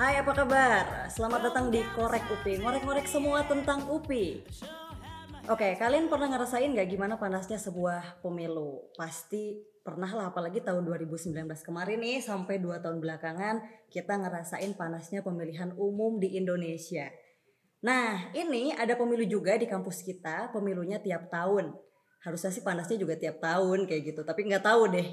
Hai apa kabar? Selamat datang di Korek UPI Ngorek-ngorek semua tentang UPI Oke, kalian pernah ngerasain gak gimana panasnya sebuah pemilu? Pasti pernah lah, apalagi tahun 2019 kemarin nih Sampai 2 tahun belakangan kita ngerasain panasnya pemilihan umum di Indonesia. Nah, ini ada pemilu juga di kampus kita, pemilunya tiap tahun. Harusnya sih panasnya juga tiap tahun kayak gitu, tapi nggak tahu deh.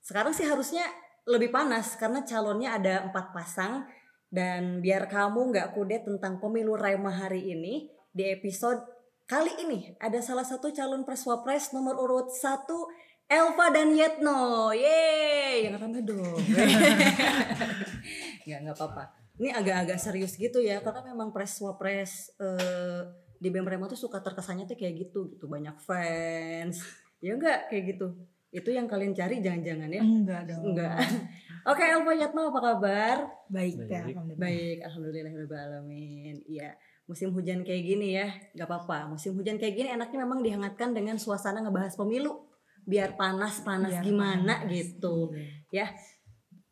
Sekarang sih harusnya lebih panas karena calonnya ada empat pasang dan biar kamu nggak kudet tentang pemilu Rema hari ini di episode kali ini ada salah satu calon preswapres nomor urut satu Elva dan Yetno, yeay, yang rame dong. Nggak nggak apa-apa. Ini agak-agak serius gitu ya, karena memang preswapres eh, di BEM Rema tuh suka terkesannya tuh kayak gitu, gitu banyak fans, ya enggak kayak gitu. Itu yang kalian cari jangan-jangan ya? Enggak dong. Enggak. Oke, Elva Yatno apa kabar? Baik, ya, Baik. alhamdulillah. Baik, alhamdulillahirobbilalamin. Iya, musim hujan kayak gini ya, nggak apa-apa. Musim hujan kayak gini enaknya memang dihangatkan dengan suasana ngebahas pemilu, biar panas-panas Biar gimana panas. gitu. Iya. Ya,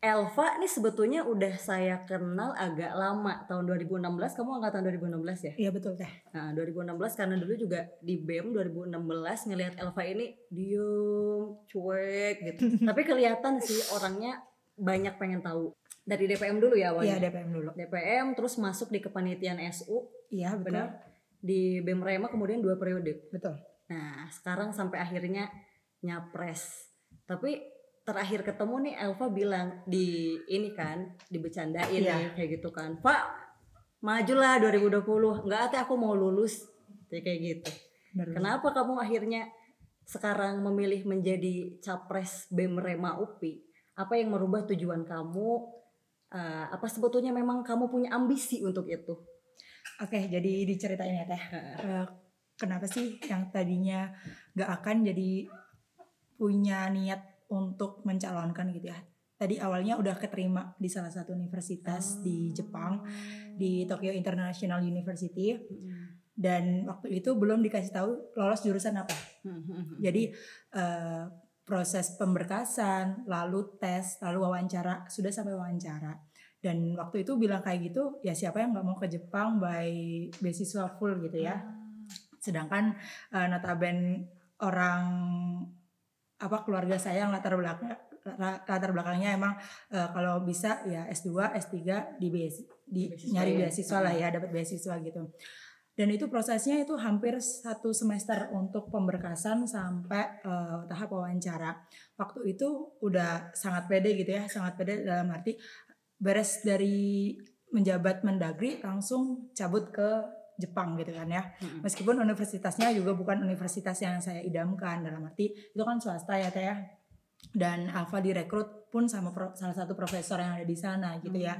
Elva nih sebetulnya udah saya kenal agak lama tahun 2016. Kamu angkatan 2016 ya? Iya betul teh. Nah, 2016 karena dulu juga di BEM 2016 ngelihat Elva ini diem, cuek gitu. Tapi kelihatan sih orangnya banyak pengen tahu. Dari DPM dulu ya Iya awalnya. DPM dulu. DPM terus masuk di kepanitiaan SU, Iya betul. benar? Di BEM Rema kemudian dua periode. Betul. Nah, sekarang sampai akhirnya nyapres. Tapi terakhir ketemu nih Elva bilang di ini kan dibecandain Iya. nih, kayak gitu kan. Pak, majulah 2020. Enggak teh aku mau lulus. Kayak kayak gitu. Benar. Kenapa kamu akhirnya sekarang memilih menjadi capres BEM Rema UPI? Apa yang merubah tujuan kamu? Eh, apa sebetulnya memang kamu punya ambisi untuk itu? Oke, jadi diceritain ya teh. Eh, kenapa sih yang tadinya gak akan jadi punya niat untuk mencalonkan gitu ya? Tadi awalnya udah keterima di salah satu universitas di Jepang di Tokyo International University dan waktu itu belum dikasih tahu lolos jurusan apa. Jadi eh, proses pemberkasan, lalu tes, lalu wawancara, sudah sampai wawancara. Dan waktu itu bilang kayak gitu, ya siapa yang nggak mau ke Jepang by beasiswa full gitu ya. Sedangkan eh, notaben orang apa keluarga saya yang latar belakang latar belakangnya emang eh, kalau bisa ya S2, S3 di beas- di Beasiswa nyari ya. beasiswa lah ya, dapat beasiswa gitu. Dan itu prosesnya itu hampir satu semester untuk pemberkasan sampai eh, tahap wawancara. Waktu itu udah sangat pede gitu ya, sangat pede dalam arti beres dari menjabat Mendagri langsung cabut ke Jepang gitu kan ya. Meskipun universitasnya juga bukan universitas yang saya idamkan dalam arti itu kan swasta ya teh ya. Dan Alfa direkrut pun sama pro- salah satu profesor yang ada di sana gitu ya.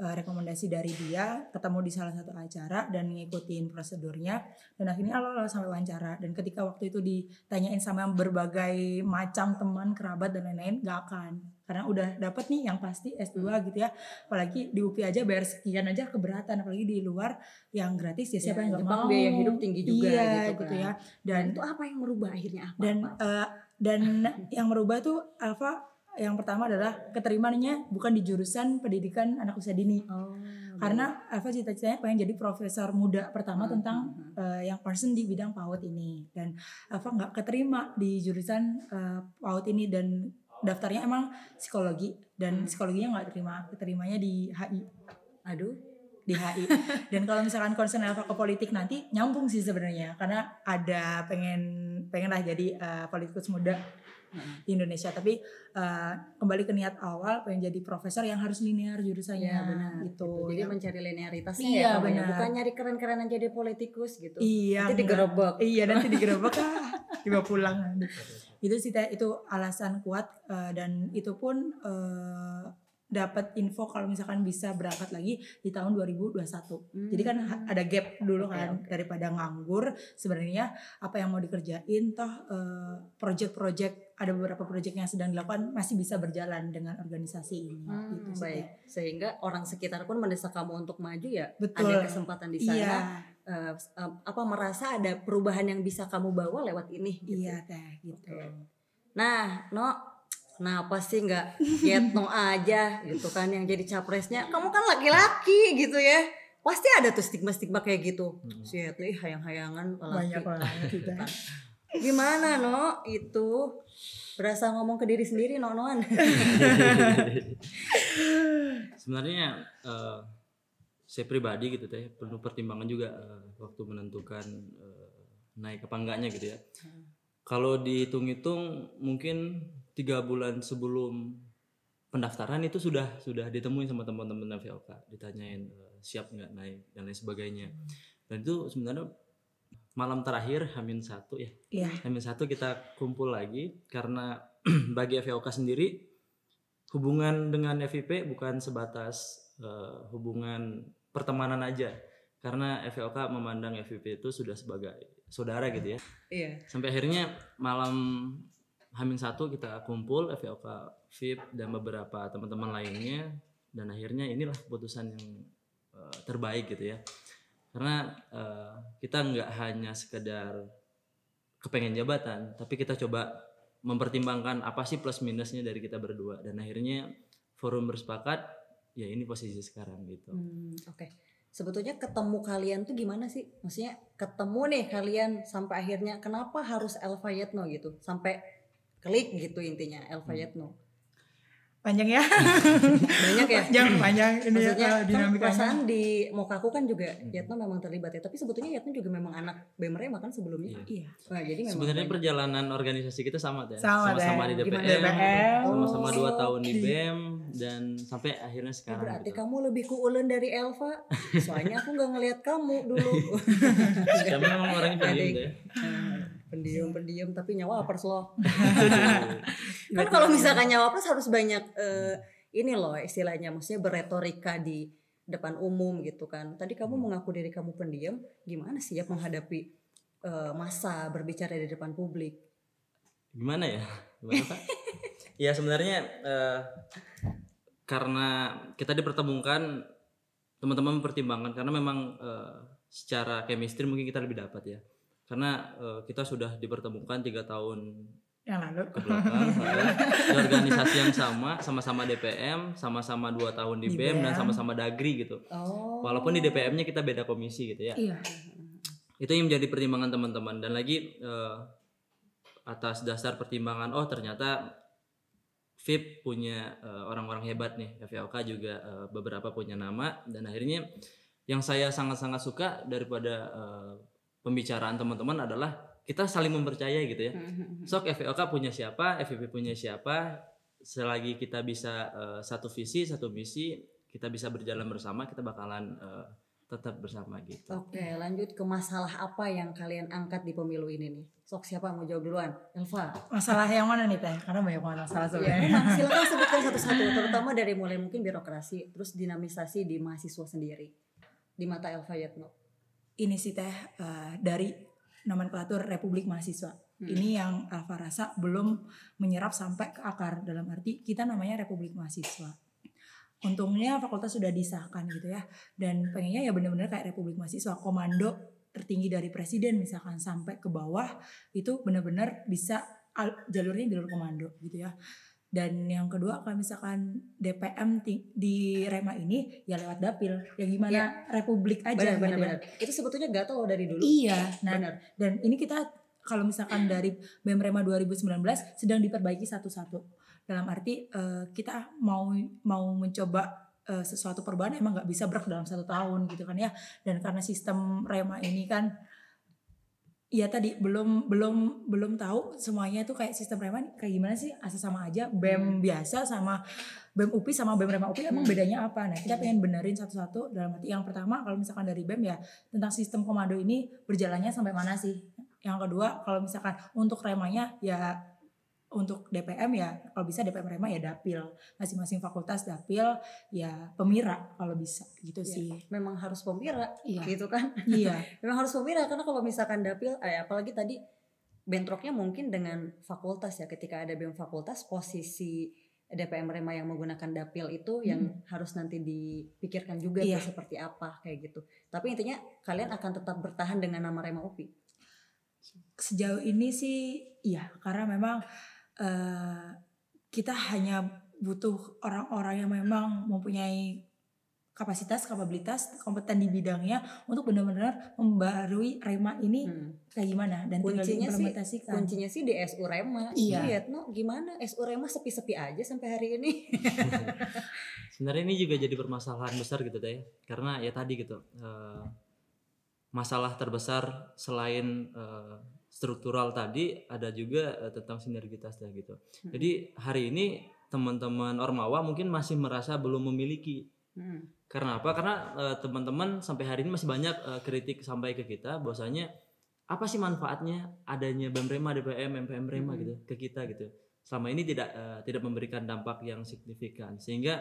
Eh, rekomendasi dari dia ketemu di salah satu acara dan ngikutin prosedurnya. Dan akhirnya lolos sampai wawancara. Dan ketika waktu itu ditanyain sama berbagai macam teman kerabat dan lain-lain gak akan. Karena udah dapet nih yang pasti S2 gitu ya. Apalagi di UPI aja bayar sekian aja keberatan. Apalagi di luar yang gratis ya siapa Ya, yang gak mau. biaya hidup tinggi juga iya, gitu kan. ya. Dan dan itu apa yang merubah akhirnya? Apa? dan apa? eh, dan yang merubah tuh Alfa yang pertama adalah keterimanya bukan di jurusan pendidikan anak usia dini. Oh, karena Alfa cita-citanya pengen jadi profesor muda pertama Hmm, tentang hmm, eh, yang concern di bidang PAUD ini. Dan Alfa nggak keterima di jurusan eh, PAUD ini dan daftarnya emang psikologi. Dan Hmm. psikologinya nggak terima keterimanya di HI aduh, di HI dan kalau misalkan concern Alfa ke politik nanti nyambung sih sebenarnya karena ada pengen pengen lah jadi eh, politikus muda di Indonesia tapi eh, kembali ke niat awal pengen jadi profesor yang harus linear jurusannya Iya benar. gitu Jadi Ya. mencari linearitasnya Iya, ya, ya. benar. bukan nyari keren-kerenan jadi politikus gitu. iya Nanti digerebek. iya nanti digerebek ah tiba pulang nanti. itu sih itu alasan kuat eh, dan itu pun eh, dapat info kalau misalkan bisa berangkat lagi di tahun 2021 jadi kan ada gap dulu kan oke. daripada nganggur sebenarnya apa yang mau dikerjain toh eh, project-project ada beberapa project yang sedang dilakukan masih bisa berjalan dengan organisasi ini Hmm, gitu baik. Sehingga orang sekitar pun mendesak kamu untuk maju ya. Betul. Ada kesempatan di sana. Iya, eh, eh, apa merasa ada perubahan yang bisa kamu bawa lewat ini gitu. iya teh gitu. Oke. Nah, No, kenapa sih nggak Yetno aja gitu kan yang jadi capresnya? Kamu kan laki-laki gitu ya. Pasti ada tuh stigma-stigma kayak gitu. Hmm. si Yetno ih hayang-hayangan laki. Banyak banget gitu kan. gimana no? Itu berasa ngomong ke diri sendiri no noan? Sebenarnya eh, saya pribadi gitu teh perlu pertimbangan juga eh, waktu menentukan eh, naik apa enggaknya gitu ya. Kalau dihitung-hitung mungkin tiga bulan sebelum pendaftaran itu sudah sudah ditemuin sama teman-teman FVOK, ditanyain eh, siap nggak naik? dan lain sebagainya. Dan itu sebenarnya malam terakhir Hamin satu ya. Iya. Hamin satu kita kumpul lagi karena bagi FVOK sendiri hubungan dengan FIP bukan sebatas eh, hubungan pertemanan aja. Karena FVOK memandang FIP itu sudah sebagai saudara gitu ya. Iya. Sampai akhirnya malam Hamin satu kita kumpul FVOK VIP dan beberapa teman-teman lainnya. Dan akhirnya inilah keputusan yang eh, terbaik gitu ya. Karena eh, kita nggak hanya sekedar kepengen jabatan tapi kita coba mempertimbangkan apa sih plus minusnya dari kita berdua. Dan akhirnya forum bersepakat ya ini posisi sekarang gitu. Hmm, oke sebetulnya ketemu kalian tuh gimana sih maksudnya ketemu nih kalian sampai akhirnya kenapa harus Elva Yetno gitu sampai klik gitu intinya Elva Hmm. Yetno panjang ya banyak ya jangan panjang ini maksudnya ya, kan dinamikanya perasaan di Mokaku kan juga Hmm. Yatno memang terlibat ya tapi sebetulnya Yatno juga memang anak BEM Rema kan sebelumnya Iya. iya Wah, jadi memang Sebenarnya banyak. perjalanan organisasi kita sama ya. Sama, sama Teh. di DPM, DPM? sama-sama Oh. dua tahun di BEM dan sampai akhirnya Ya, sekarang. berarti gitu. kamu lebih kuulen dari Elva soalnya aku nggak ngelihat kamu dulu Kami memang orangnya pendiam ya. pendiam pendiam tapi nyawa apers loh kan kalau misalkan nyawa apers harus banyak eh, ini loh istilahnya maksudnya berretorika di depan umum gitu kan tadi kamu Hmm. mengaku diri kamu pendiam gimana sih ya menghadapi eh, masa berbicara di depan publik Gimana ya? Gimana Pak? ya sebenarnya eh, karena kita dipertemukan teman-teman mempertimbangkan karena memang eh, secara chemistry mungkin kita lebih dapat ya. Karena eh, kita sudah dipertemukan tiga tahun yang lalu ke belakang ya. di organisasi yang sama sama-sama DPM sama-sama dua tahun di, Di BEM dan BEM. sama-sama Dagri gitu oh walaupun di DPM-nya kita beda komisi gitu ya iya itu yang menjadi pertimbangan teman-teman dan lagi eh, atas dasar pertimbangan oh ternyata VIP punya eh, orang-orang hebat nih. FVOK juga eh, beberapa punya nama. Dan akhirnya yang saya sangat-sangat suka daripada eh, pembicaraan teman-teman adalah kita saling mempercayai gitu ya. Hmm, Sok FVOK punya siapa, FVP punya siapa. Selagi kita bisa eh, satu visi, satu misi, kita bisa berjalan bersama, kita bakalan eh, tetap bersama gitu. Oke, lanjut ke masalah apa yang kalian angkat di pemilu ini nih. Sok siapa mau jawab duluan? Elva. masalah yang mana nih teh karena banyak banget masalah Ya, sebenarnya memang silakan sebutkan satu-satu, terutama dari mulai mungkin birokrasi, terus dinamisasi di mahasiswa sendiri. Di mata Elva Yatno. ini sih teh eh, dari nomenklatur Republik Mahasiswa. Hmm. Ini yang Alfa rasa belum menyerap sampai ke akar dalam arti kita namanya Republik Mahasiswa. Untungnya fakultas sudah disahkan gitu ya. Dan pengennya ya benar-benar kayak Republik Mahasiswa, komando tertinggi dari presiden misalkan sampai ke bawah itu benar-benar bisa al- jalurnya jalur komando gitu ya. Dan yang kedua kalau misalkan DPM di Rema ini ya lewat dapil. Ya gimana Republik aja Benar, gitu benar, ya. benar. Itu sebetulnya gatel loh dari dulu. Iya, nah Benar. dan ini kita kalau misalkan dari BEM Rema 2019 sedang diperbaiki satu-satu. Dalam arti eh, kita mau mau mencoba eh, sesuatu perubahan emang nggak bisa berak dalam satu tahun gitu kan ya. Dan karena sistem Rema ini kan Iya tadi belum belum belum tahu semuanya tuh kayak sistem Rema kayak gimana sih asal sama aja BEM biasa sama BEM UPI sama BEM Rema UPI emang Hmm. bedanya apa nah kita pengen benerin satu-satu dalam arti yang pertama kalau misalkan dari BEM ya tentang sistem komando ini berjalannya sampai mana sih yang kedua kalau misalkan untuk remanya ya untuk DPM ya kalau bisa DPM Rema ya dapil masing-masing fakultas dapil ya pemira kalau bisa gitu Iya. sih Memang harus pemira iya gitu kan. iya Memang harus pemira karena kalau misalkan dapil eh, apalagi tadi bentroknya mungkin dengan fakultas ya ketika ada BEM fakultas posisi DPM Rema yang menggunakan dapil itu yang harus nanti dipikirkan juga Iya. tuh seperti apa kayak gitu. Tapi intinya kalian akan tetap bertahan dengan nama Rema UPI. sejauh ini sih iya karena memang eh, kita hanya butuh orang-orang yang memang mempunyai kapasitas, kapabilitas, kompeten di bidangnya untuk benar-benar membarui Rema ini Hmm. kayak gimana dan Kuncinya sih kuncinya sih di SU Rema. Iya. Lihat no gimana SU Rema sepi-sepi aja sampai hari ini. sebenarnya ini juga jadi permasalahan besar gitu teh karena ya tadi gitu eh, masalah terbesar selain eh, struktural tadi ada juga eh, tentang sinergitas teh gitu Hmm. jadi hari ini teman-teman ormawa mungkin masih merasa belum memiliki Hmm. karena apa karena eh, teman-teman sampai hari ini masih banyak eh, kritik sampai ke kita bahwasanya apa sih manfaatnya adanya BEM Rema DPM MPM Rema Hmm. gitu ke kita gitu selama ini tidak eh, tidak memberikan dampak yang signifikan sehingga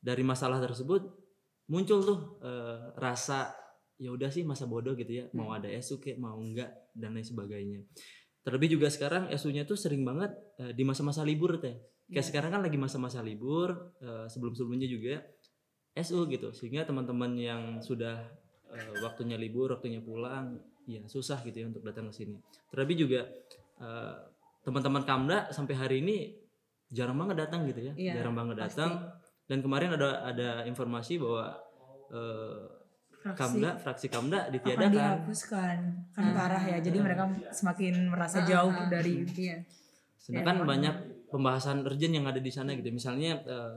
dari masalah tersebut muncul tuh eh, rasa ya udah sih masa bodoh gitu ya mau ada SU kayak mau enggak dan lain sebagainya. Terlebih juga sekarang SU-nya tuh sering banget eh, di masa-masa libur teh. Kayak Iya. sekarang kan lagi masa-masa libur eh, sebelum-sebelumnya juga SU gitu. Sehingga teman-teman yang sudah eh, waktunya libur waktunya pulang ya susah gitu ya untuk datang ke sini. Terlebih juga eh, teman-teman Kamda sampai hari ini jarang banget datang gitu ya. Iya, jarang banget pasti. datang. Dan kemarin ada ada informasi bahwa eh, Fraksi Kamda fraksi Kamda akan ditiadakan dihapuskan kan Ah. parah ya jadi mereka semakin merasa Ah, jauh ah, dari Iya. sedangkan Ya, banyak pembahasan urgent yang ada di sana gitu misalnya eh,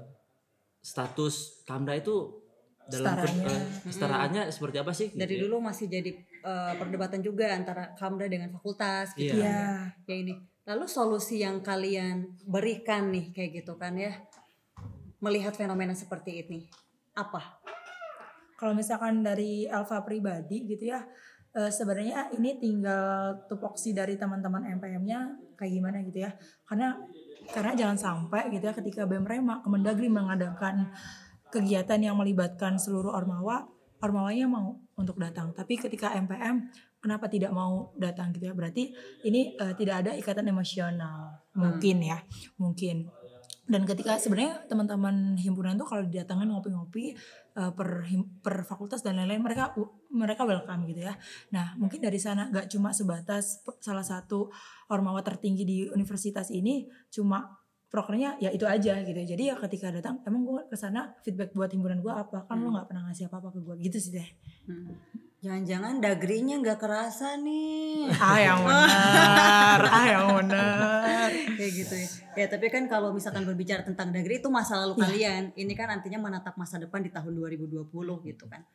status Kamda itu dalam setaraannya seperti apa sih Dari gitu ya. dulu masih jadi eh, perdebatan juga antara Kamda dengan fakultas gitu Iya. kan ya ya. Ya ini. Lalu solusi yang kalian berikan nih kayak gitu kan ya melihat fenomena seperti ini apa? Kalau misalkan dari Alfa pribadi gitu ya eh, sebenarnya ini tinggal tupoksi dari teman-teman MPM-nya kayak gimana gitu ya. Karena karena jangan sampai gitu ya ketika BEM Rema Kemendagri mengadakan kegiatan yang melibatkan seluruh ormawa ormawanya mau untuk datang. Tapi ketika MPM kenapa tidak mau datang gitu ya? Berarti ini eh, tidak ada ikatan emosional. Mungkin ya mungkin dan ketika sebenarnya teman-teman himpunan tuh kalau didatangin ngopi-ngopi eh, per per fakultas dan lain-lain mereka mereka welcome gitu ya. Nah mungkin dari sana nggak cuma sebatas salah satu ormawa tertinggi di universitas ini cuma prokernya ya itu aja gitu. Jadi ya ketika datang emang gue ke sana feedback buat himpunan gue apa kan lo nggak pernah ngasih apa-apa ke gue gitu sih deh. Hmm. Jangan-jangan dagrinya nggak kerasa nih. Ah yang benar, ah yang benar. kayak gitu ya. Ya tapi kan kalau misalkan berbicara tentang dagri itu masa lalu Iya. kalian. Ini kan artinya menatap masa depan di tahun 2020 gitu kan.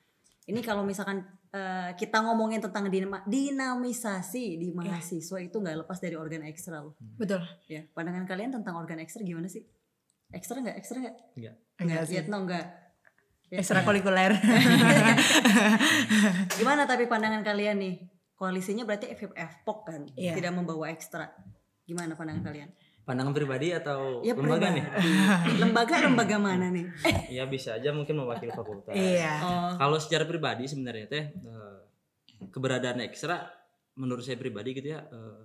Ini kalau misalkan eh, kita ngomongin tentang dinama- dinamisasi di mahasiswa itu nggak lepas dari organ ekstra loh. Betul. Ya, pandangan kalian tentang organ ekstra gimana sih? Ekstra nggak? Ekstra nggak? Enggak. Enggak sih. Yatno nggak. Ya. Ekstrakurikuler. Gimana tapi pandangan kalian nih? Koalisinya berarti FFF POK kan, Iya. tidak membawa ekstra. Gimana pandangan kalian? pandangan pribadi atau Ya lembaga nih pribadi. lembaga lembaga mana nih? ya bisa aja mungkin mewakili fakultas Iya. Oh, kalau secara pribadi sebenarnya teh eh, keberadaan ekstra menurut saya pribadi gitu ya eh,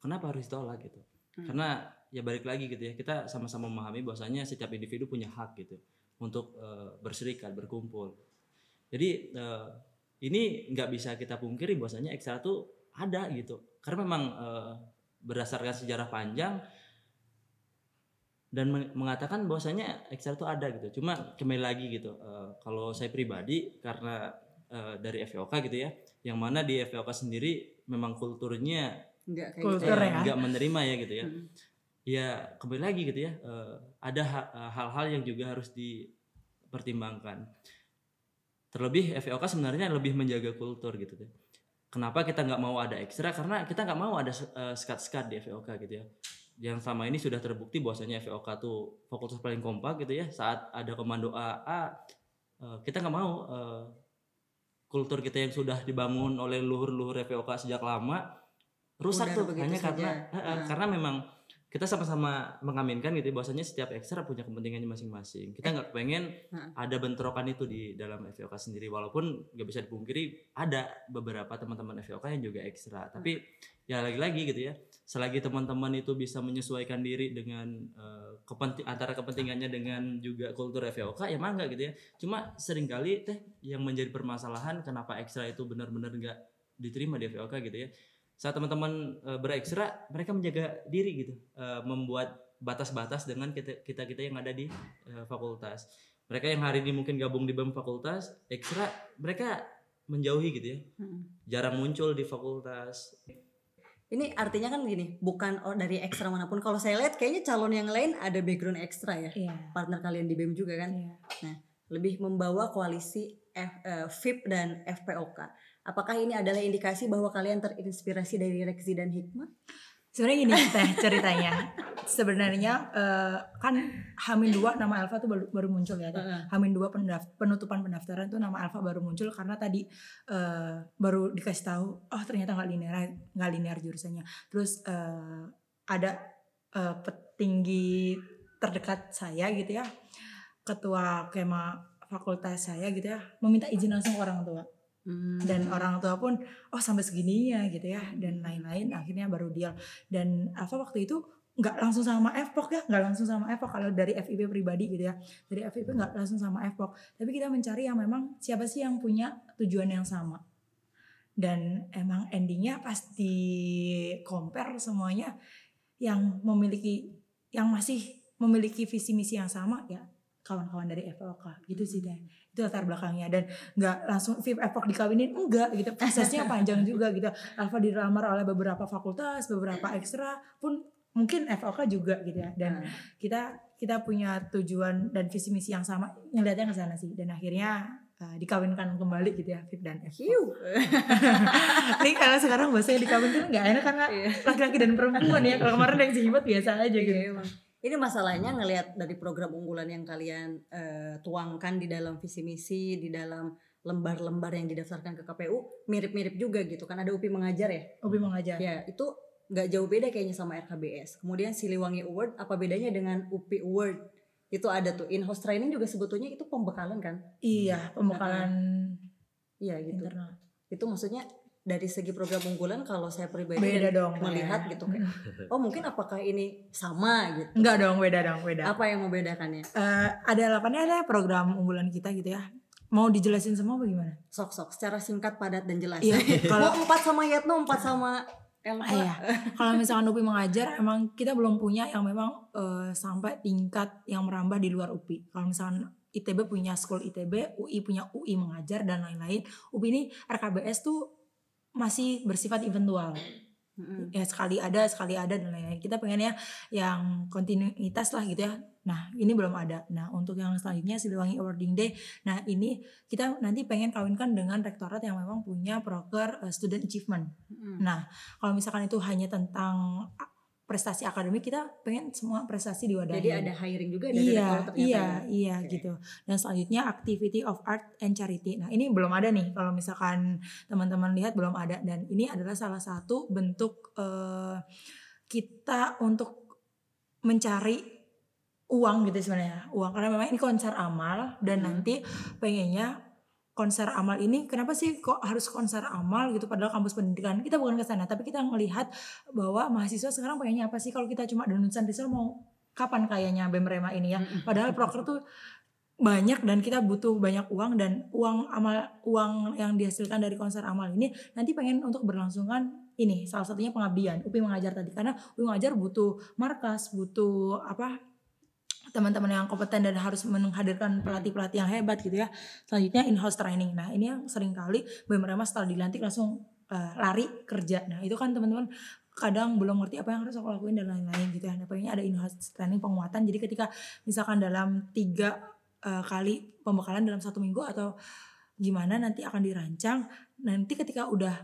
kenapa harus ditolak gitu Hmm. karena ya balik lagi gitu ya kita sama-sama memahami bahwasanya setiap individu punya hak gitu untuk eh, berserikat berkumpul jadi eh, ini nggak bisa kita pungkiri bahwasanya ekstra tuh ada gitu karena memang eh, berdasarkan sejarah panjang dan men- mengatakan bahwasanya ekstra itu ada gitu cuma kembali lagi gitu eh, kalau saya pribadi karena eh, dari FVOK gitu ya yang mana di FVOK sendiri memang kulturnya enggak kayak Kultur gitu. ya. nggak menerima ya gitu ya Hmm. Ya kembali lagi gitu ya eh, ada ha- hal-hal yang juga harus dipertimbangkan. Terlebih FVOK sebenarnya lebih menjaga kultur gitu deh kenapa kita nggak mau ada ekstra? Karena kita nggak mau ada eh, sekat-sekat di FVOK gitu ya. Yang selama ini sudah terbukti bahwasanya FVOK tuh fakultas paling kompak gitu ya saat ada komando AA eh, kita nggak mau eh, kultur kita yang sudah dibangun oleh luhur-luhur FVOK sejak lama rusak Pudar tuh. hanya saja. karena eh, eh, Ah. karena memang kita sama-sama mengaminkan gitu ya, bahwasanya setiap ekstra punya kepentingannya masing-masing. Kita nggak pengen Ah. ada bentrokan itu di dalam FVOK sendiri walaupun nggak bisa dipungkiri ada beberapa teman-teman FVOK yang juga ekstra. Tapi ya lagi-lagi gitu ya selagi teman-teman itu bisa menyesuaikan diri dengan eh, kepenting antara kepentingannya dengan juga kultur FVOK ya mangga gitu ya. Cuma sering kali teh yang menjadi permasalahan kenapa ekstra itu benar-benar nggak diterima di FVOK gitu ya saat teman-teman eh, berekstra mereka menjaga diri gitu eh, membuat batas-batas dengan kita kita kita yang ada di uh, fakultas mereka yang hari ini mungkin gabung di bem fakultas ekstra mereka menjauhi gitu ya Mm-mm. jarang muncul di fakultas Ini artinya kan gini, bukan dari ekstra mana pun. Kalau saya lihat kayaknya calon yang lain ada background ekstra ya. Iya. Partner kalian di BEM juga kan. Iya. Lebih membawa koalisi F, eh, FIP dan FPOK. Apakah ini adalah indikasi bahwa kalian terinspirasi dari Reksi dan Hikmah? Sebenarnya gini teh ceritanya. Sebenarnya eh, kan Hamin 2 nama Alfa tuh baru, baru muncul ya. Teh. Hamin 2 pendaf- penutupan pendaftaran tuh nama Alfa baru muncul karena tadi eh, baru dikasih tahu oh ternyata nggak linear nggak linear jurusannya. Terus eh, ada eh, petinggi terdekat saya gitu ya. Ketua kema fakultas saya gitu ya meminta izin langsung ke orang tua Hmm. dan orang tua pun oh sampai segininya gitu ya dan lain-lain akhirnya baru deal. Dan Alfa waktu itu nggak langsung sama FPOK ya nggak langsung sama FPOK kalau dari FIP pribadi gitu ya. Dari FIP nggak langsung sama FPOK tapi kita mencari yang memang siapa sih yang punya tujuan yang sama. Dan emang endingnya pasti compare semuanya yang memiliki yang masih memiliki visi misi yang sama ya kawan-kawan dari FPOK gitu sih deh itu latar belakangnya dan nggak langsung VIP Epoch dikawinin enggak gitu. Prosesnya panjang juga gitu. Alfa dilamar oleh beberapa fakultas beberapa ekstra pun mungkin FOK juga gitu ya. Dan Nah, kita kita punya tujuan dan visi misi yang sama ngeliatnya ke sana sih. Dan akhirnya uh, dikawinkan kembali gitu ya VIP dan hiu. ini kalau sekarang bahasanya dikawinkan nggak enak karena Iya. laki-laki dan perempuan ya. Kalau kemarin yang jimat biasa aja gitu. Iya. Ini masalahnya ngelihat dari program unggulan yang kalian eh, tuangkan di dalam visi misi, di dalam lembar-lembar yang didaftarkan ke KPU, mirip-mirip juga gitu kan ada UPI mengajar ya. Obi mengajar Ya, itu nggak jauh beda kayaknya sama RKBS. Kemudian Siliwangi Award apa bedanya dengan UPI Award? Itu ada tuh in-house training juga sebetulnya itu pembekalan kan? iya pembekalan Iya gitu. internal Itu maksudnya dari segi program unggulan kalau saya pribadi beda dong melihat Teh. gitu kayak oh mungkin apakah ini sama gitu. enggak dong beda dong beda Apa yang membedakannya? Eh, ada delapannya ada program unggulan kita gitu ya. Mau dijelasin semua apa gimana? Sok-sok secara singkat, padat dan jelas. Iya, kalau- Mau empat sama Yatno, empat sama Elva. Ah, iya. Kalau misalkan UPI mengajar, emang kita belum punya yang memang eh, sampai tingkat yang merambah di luar UPI. Kalau misalkan ITB punya school ITB, UI punya UI mengajar dan lain-lain. UPI ini RKBS tuh masih bersifat eventual. Mm-mm. ya sekali ada sekali ada dan lain-lain kita pengennya yang kontinuitas lah gitu ya nah ini belum ada nah untuk yang selanjutnya Siliwangi Awarding Day nah ini kita nanti pengen kawinkan dengan rektorat yang memang punya proker eh, student achievement Mm-mm. nah kalau misalkan itu hanya tentang prestasi akademik kita pengen semua prestasi diwadahi Jadi ada hiring juga dari iya iya ya? iya Oke. gitu dan selanjutnya activity of art and charity nah ini belum ada nih kalau misalkan teman-teman lihat belum ada dan ini adalah salah satu bentuk eh, kita untuk mencari uang gitu sebenarnya uang karena memang ini konser amal dan Hmm. nanti pengennya konser amal ini kenapa sih kok harus konser amal gitu padahal kampus pendidikan kita bukan ke sana tapi kita melihat bahwa mahasiswa sekarang pengennya apa sih kalau kita cuma danusan Rizal mau kapan kayaknya BEM Rema ini ya? Padahal proker tuh banyak dan kita butuh banyak uang dan uang amal uang yang dihasilkan dari konser amal ini nanti pengen untuk berlangsungan ini salah satunya pengabdian UPI mengajar tadi karena UPI mengajar butuh markas butuh apa teman-teman yang kompeten dan harus menghadirkan pelatih-pelatih yang hebat gitu ya. Selanjutnya in-house training. Nah ini yang sering kali BEM Rema setelah dilantik langsung eh, lari kerja. Nah itu kan teman-teman kadang belum ngerti apa yang harus aku lakuin dan lain-lain gitu ya. Nah pengennya ada in-house training penguatan. Jadi ketika misalkan dalam tiga eh, kali pembekalan dalam satu minggu atau gimana nanti akan dirancang. Nanti ketika udah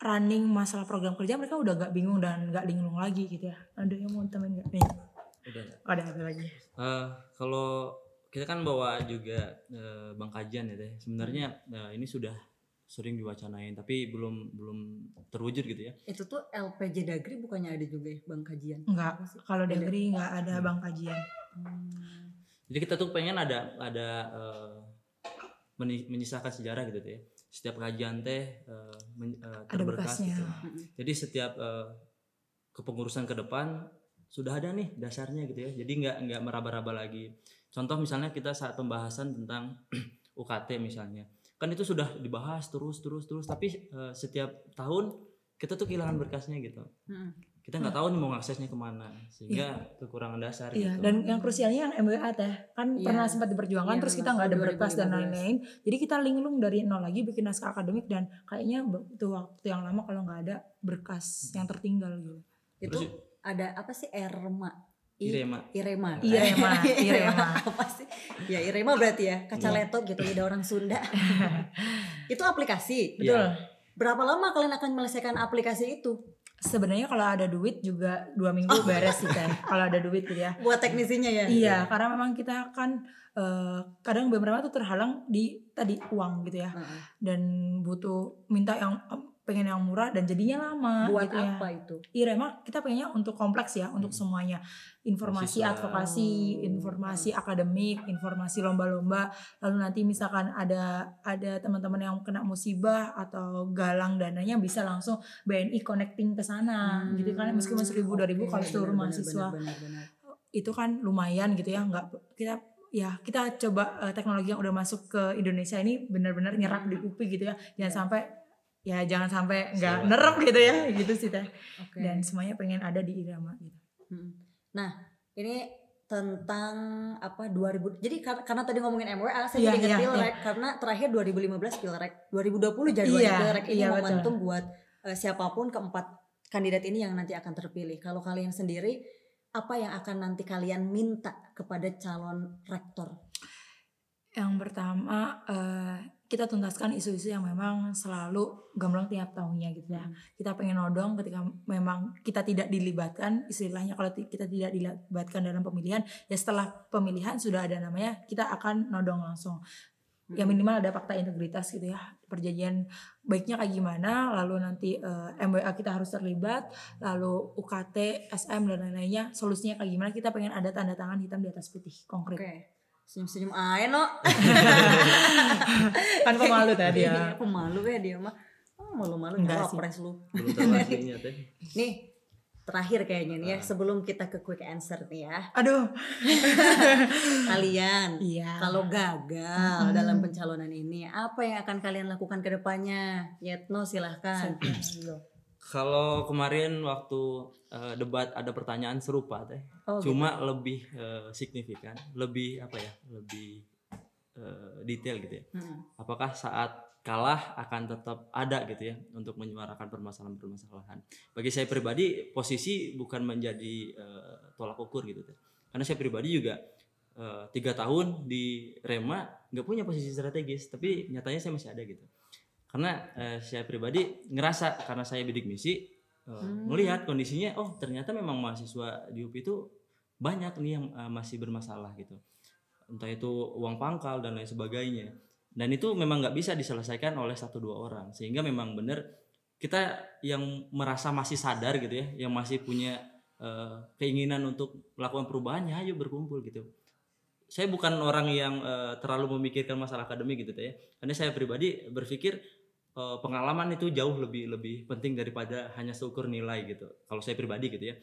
running masalah program kerja mereka udah gak bingung dan gak linglung lagi gitu ya. Ada yang mau temen gak nih Udah. ada ada lagi Eh, kalau kita kan bawa juga eh, bang kajian ya teh. Sebenarnya eh, ini sudah sering diwacanain tapi belum belum terwujud gitu ya. Itu tuh LPJ Dagri bukannya ada juga ya bang kajian? enggak Apa kalau. Dagri nggak ada bang kajian Hmm. Jadi kita tuh pengen ada ada meni- menyisakan sejarah gitu teh. Setiap kajian teh eh, men- ada terberkas gitu. Mm-mm. Jadi setiap eh, kepengurusan ke depan sudah ada nih dasarnya gitu ya. Jadi nggak nggak meraba-raba lagi. Contoh misalnya kita saat pembahasan tentang UKT misalnya, kan itu sudah dibahas terus terus terus. Tapi eh, setiap tahun kita tuh kehilangan berkasnya gitu. Mm-mm. kita nggak tahu nih mau ngaksesnya ke mana sehingga kekurangan dasar Iya, gitu. dan yang krusialnya kan MBA teh kan Iya. pernah sempat diperjuangkan Iya, terus kita nggak ada berkas dan 2015. lain-lain. Jadi kita linglung dari nol lagi bikin naskah akademik dan kayaknya butuh waktu yang lama kalau nggak ada berkas yang tertinggal gitu. Itu Terus- ada apa sih Erma? I- Irema. Irema. Irema, Irema. apa sih? Ya Irema berarti ya, kaca Iya. laptop gitu lidah orang Sunda. itu aplikasi. Betul. Iya. Berapa lama kalian akan menyelesaikan aplikasi itu? Sebenarnya kalau ada duit juga dua minggu beres sih teh. Kalau ada duit gitu ya. Buat teknisinya ya? Iya, karena memang kita kan eh, kadang beberapa tuh terhalang di tadi uang gitu ya. Heeh. Dan butuh minta yang pengen yang murah dan jadinya lama Buat gitu ya. apa itu? Irema kita pengennya untuk kompleks ya untuk Hmm. semuanya informasi Mahasiswa. advokasi informasi akademik informasi lomba-lomba lalu nanti misalkan ada ada teman-teman yang kena musibah atau galang dananya bisa langsung BNI connecting ke sana gitu kan meskipun seribu dua ribu Hmm. Kalau seluruh mahasiswa benar. itu kan lumayan gitu ya nggak kita ya kita coba eh, teknologi yang udah masuk ke Indonesia ini benar-benar nyerap di UPI gitu ya jangan Ya. sampai ya jangan sampai nggak nerap gitu ya gitu sih teh Oke. dan semuanya pengen ada di irama gitu. Mm. Nah, ini tentang apa 2000 jadi kar- karena tadi ngomongin MWA saya Iya, jadi ingat iya, Pilrek karena terakhir 2015 Pilrek 2020 jadwal Iya, Pilrek ini iya, betul. momentum buat eh, siapa pun keempat kandidat ini yang nanti akan terpilih kalau kalian sendiri apa yang akan nanti kalian minta kepada calon rektor Yang pertama eh, kita tuntaskan isu-isu yang memang selalu gamblang tiap tahunnya gitu ya. Hmm. Kita pengen nodong ketika memang kita tidak dilibatkan istilahnya kalau kita tidak dilibatkan dalam pemilihan ya setelah pemilihan sudah ada namanya kita akan nodong langsung. Ya Hmm. minimal ada fakta integritas gitu ya. Perjanjian baiknya kayak gimana, lalu nanti eh, MWA kita harus terlibat, lalu UKT, SM dan lain-lainnya solusinya kayak gimana. Kita pengen ada tanda tangan hitam di atas putih konkret. Oke. Senyum-senyum aja no. Kan pemalu tadi Iya, ya. pemalu ya dia mah. Oh, malu-malu Enggak enggak sih. pres lu. Nih, terakhir kayaknya nih ya Ah. sebelum kita ke quick answer nih ya. Aduh. Kalian Iya. kalau gagal Mm-mm. dalam pencalonan ini, apa yang akan kalian lakukan ke depannya? Yetno silahkan. Kalau kemarin waktu eh, debat ada pertanyaan serupa teh Oh, cuma lebih eh, signifikan lebih apa ya lebih eh, detail gitu ya gitu. Mm-mm. apakah saat kalah akan tetap ada gitu ya untuk menyuarakan permasalahan-permasalahan. Bagi saya pribadi posisi bukan menjadi eh, tolak ukur gitu teh. Karena saya pribadi juga tiga tahun di Rema nggak punya posisi strategis, tapi nyatanya saya masih ada gitu. Karena eh, saya pribadi ngerasa karena saya bidik misi eh, Hmm. melihat kondisinya, oh ternyata memang mahasiswa di UP itu banyak nih yang eh, masih bermasalah gitu. Entah itu uang pangkal dan lain sebagainya dan itu memang nggak bisa diselesaikan oleh satu dua orang sehingga memang benar kita yang merasa masih sadar gitu ya yang masih punya eh, keinginan untuk melakukan perubahan ya ayo berkumpul gitu saya bukan orang yang eh, terlalu memikirkan masalah akademik gitu ya karena saya pribadi berpikir eh, pengalaman itu jauh lebih lebih penting daripada hanya seukur nilai gitu. Kalau saya pribadi gitu ya.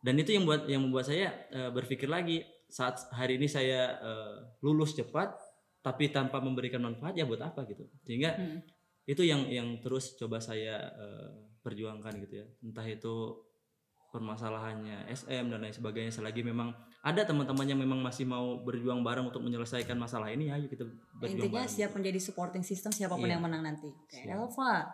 Dan itu yang buat yang membuat saya eh, berpikir lagi saat hari ini saya eh, lulus cepat tapi tanpa memberikan manfaat ya buat apa gitu. Sehingga Hmm. itu yang yang terus coba saya eh, perjuangkan gitu ya. Entah itu permasalahannya SM dan lain sebagainya selagi memang ada teman-teman yang memang masih mau berjuang bareng untuk menyelesaikan masalah ini ayo kita berjuang Intinya bareng siap menjadi supporting system siapa pun Iya. yang menang nanti. Oke. Elva.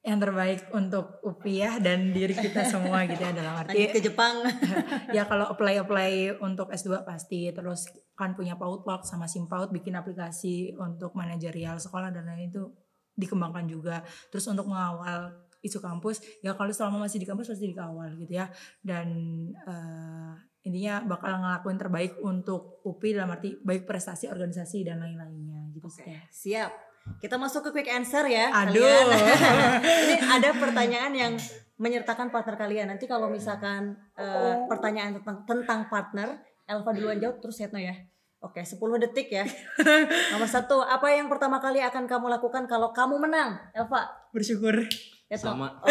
Yang terbaik untuk UPI ya dan diri kita semua gitu ya dalam Lanjut arti ke Jepang. ya kalau apply apply untuk S2 pasti terus kan punya PAUD sama SIMPAUD bikin aplikasi untuk manajerial sekolah dan lain itu dikembangkan juga terus untuk mengawal isu kampus ya kalau selama masih di kampus pasti dikawal gitu ya dan eh, intinya bakal ngelakuin terbaik untuk UPI dalam arti baik prestasi organisasi dan lain-lainnya gitu Oke, sih. siap. Kita masuk ke quick answer ya. Aduh. kalian. Ini ada pertanyaan yang menyertakan partner kalian. Nanti kalau misalkan eh, pertanyaan tentang tentang partner, Elva duluan jawab terus Yetno ya. Oke, 10 detik ya. Nomor satu, apa yang pertama kali akan kamu lakukan kalau kamu menang, Elva? Bersyukur. Yetno. sama Oh.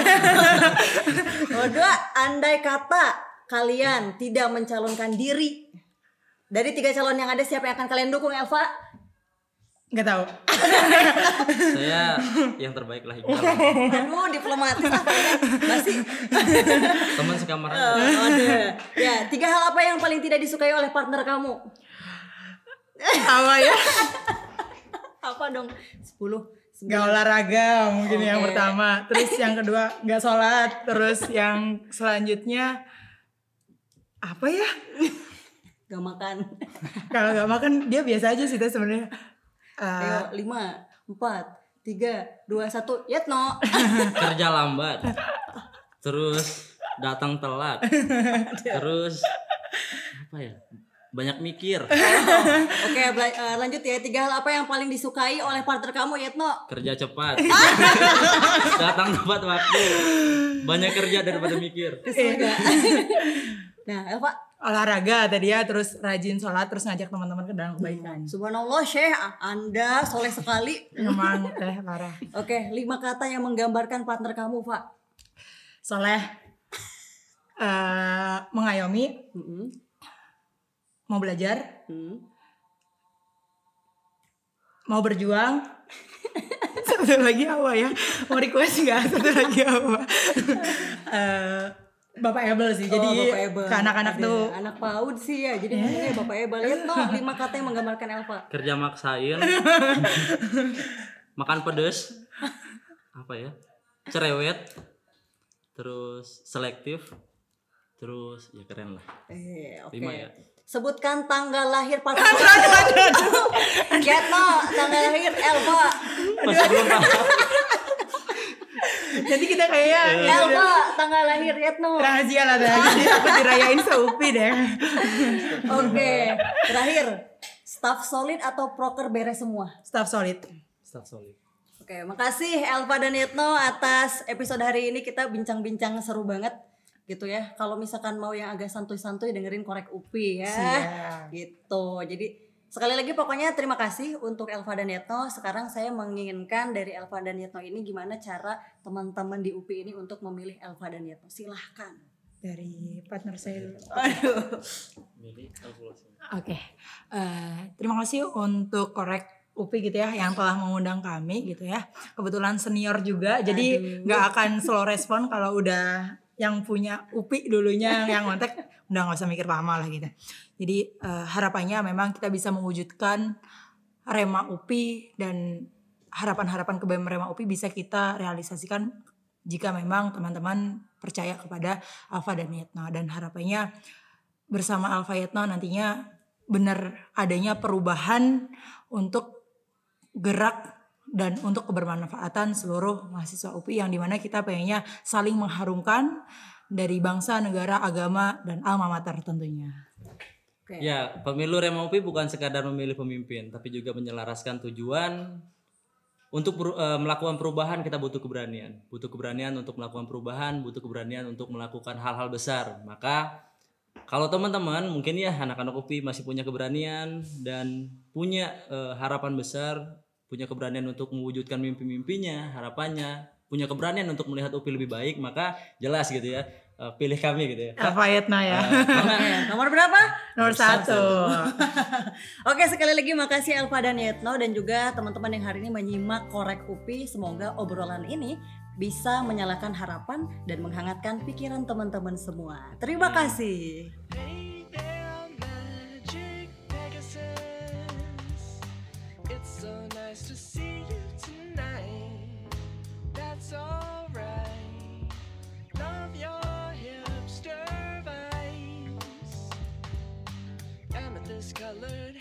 Nomor dua, andai kata kalian tidak mencalonkan diri dari tiga calon yang ada, siapa yang akan kalian dukung, Elva? Nggak tahu. Saya yang terbaik lah Iqbal. Aduh, diplomatis apa ya? Masih. Teman sekamar Oh, ada. Ya, tiga hal apa yang paling tidak disukai oleh partner kamu? Apa ya? Apa dong? 10 Gak olahraga mungkin yang Oke. pertama. Terus yang kedua nggak sholat. Terus yang selanjutnya apa ya? Gak makan. Kalau nggak makan dia biasa aja sih sebenarnya. Eh, Ayo, 5, 4, 3, 2, 1. Yetno. Kerja lambat. Terus datang telat. Terus apa ya? Banyak mikir. Oke, bela- eh, lanjut ya. Tiga hal apa yang paling disukai oleh partner kamu, Yetno? Kerja cepat. datang tepat waktu. Banyak kerja daripada mikir. Nah, Elva. olahraga tadi ya. Terus rajin sholat. Terus ngajak teman-teman ke dalam kebaikan. Subhanallah, Syekh. Anda soleh sekali. Emang teh parah. Oke, lima kata yang menggambarkan partner kamu, Pak. Soleh. eh mengayomi. Mm-mm. Mau belajar. Hmm. Mau berjuang. Satu lagi apa ya? Mau request nggak? Satu lagi apa? Eh, Bapak Ebel sih. Jadi Oh, Bapak Ebel. ke anak-anak Ada tuh anak PAUD sih ya. Jadi ngomongnya Bapak Ebel. Lihat no, lima kata yang menggambarkan Elva. Kerja maksain. Makan pedes. Apa ya? Cerewet. Terus selektif. Terus ya keren lah. Eh, oke. Lima ya. Sebutkan tanggal lahir kamu. Lihat no, tanggal lahir Elva. Masih belum. Jadi kita kayak Elva, tanggal lahir lihat no. rahasia lah dah. Jadi aku dirayain seupi deh. Oke, terakhir. Staff solid atau proker beres semua? Staff solid. Staff solid. Oke, makasih Elva dan Yetno atas episode hari ini kita bincang-bincang seru banget gitu ya. Kalau misalkan mau yang agak santuy-santuy dengerin korek UPI ya. Siap. Gitu. Jadi sekali lagi pokoknya terima kasih untuk Elva dan Yetno. Sekarang saya menginginkan dari Elva dan Yetno ini gimana cara teman-teman di UPI ini untuk memilih Elva dan Yetno. Silahkan. Dari partner saya dulu. Aduh. Milih kalkulasi. Oke, Eh, terima kasih untuk korek UPI gitu ya yang telah mengundang kami gitu ya. Kebetulan senior juga, jadi Aduh. nggak akan slow respon kalau udah yang punya UPI dulunya yang kontak, udah nggak usah mikir lama lah gitu. Jadi eh, harapannya memang kita bisa mewujudkan Rema UPI dan harapan-harapan kebaikan Rema UPI bisa kita realisasikan jika memang teman-teman percaya kepada Alfa dan Yetna dan harapannya bersama Alfa Yetna nantinya benar adanya perubahan untuk gerak dan untuk kebermanfaatan seluruh mahasiswa UPI yang di mana kita pengennya saling mengharumkan dari bangsa, negara, agama, dan alma mater tentunya. Oke. Ya, pemilu Rema UPI bukan sekadar memilih pemimpin, tapi juga menyelaraskan tujuan. Untuk per- eh, melakukan perubahan kita butuh keberanian. Butuh keberanian untuk melakukan perubahan, butuh keberanian untuk melakukan hal-hal besar. Maka kalau teman-teman mungkin ya anak-anak UPI masih punya keberanian dan punya eh, harapan besar, punya keberanian untuk mewujudkan mimpi-mimpinya, harapannya, punya keberanian untuk melihat UPI lebih baik, maka jelas gitu ya, eh, pilih kami gitu ya. Alfa Yetna ya. Eh, karena Nomor berapa? Nomor satu. Oke sekali lagi makasih Elva dan Yetno dan juga teman-teman yang hari ini menyimak Korek UPI. Semoga obrolan ini bisa menyalakan harapan dan menghangatkan pikiran teman-teman semua. Terima kasih. discolored.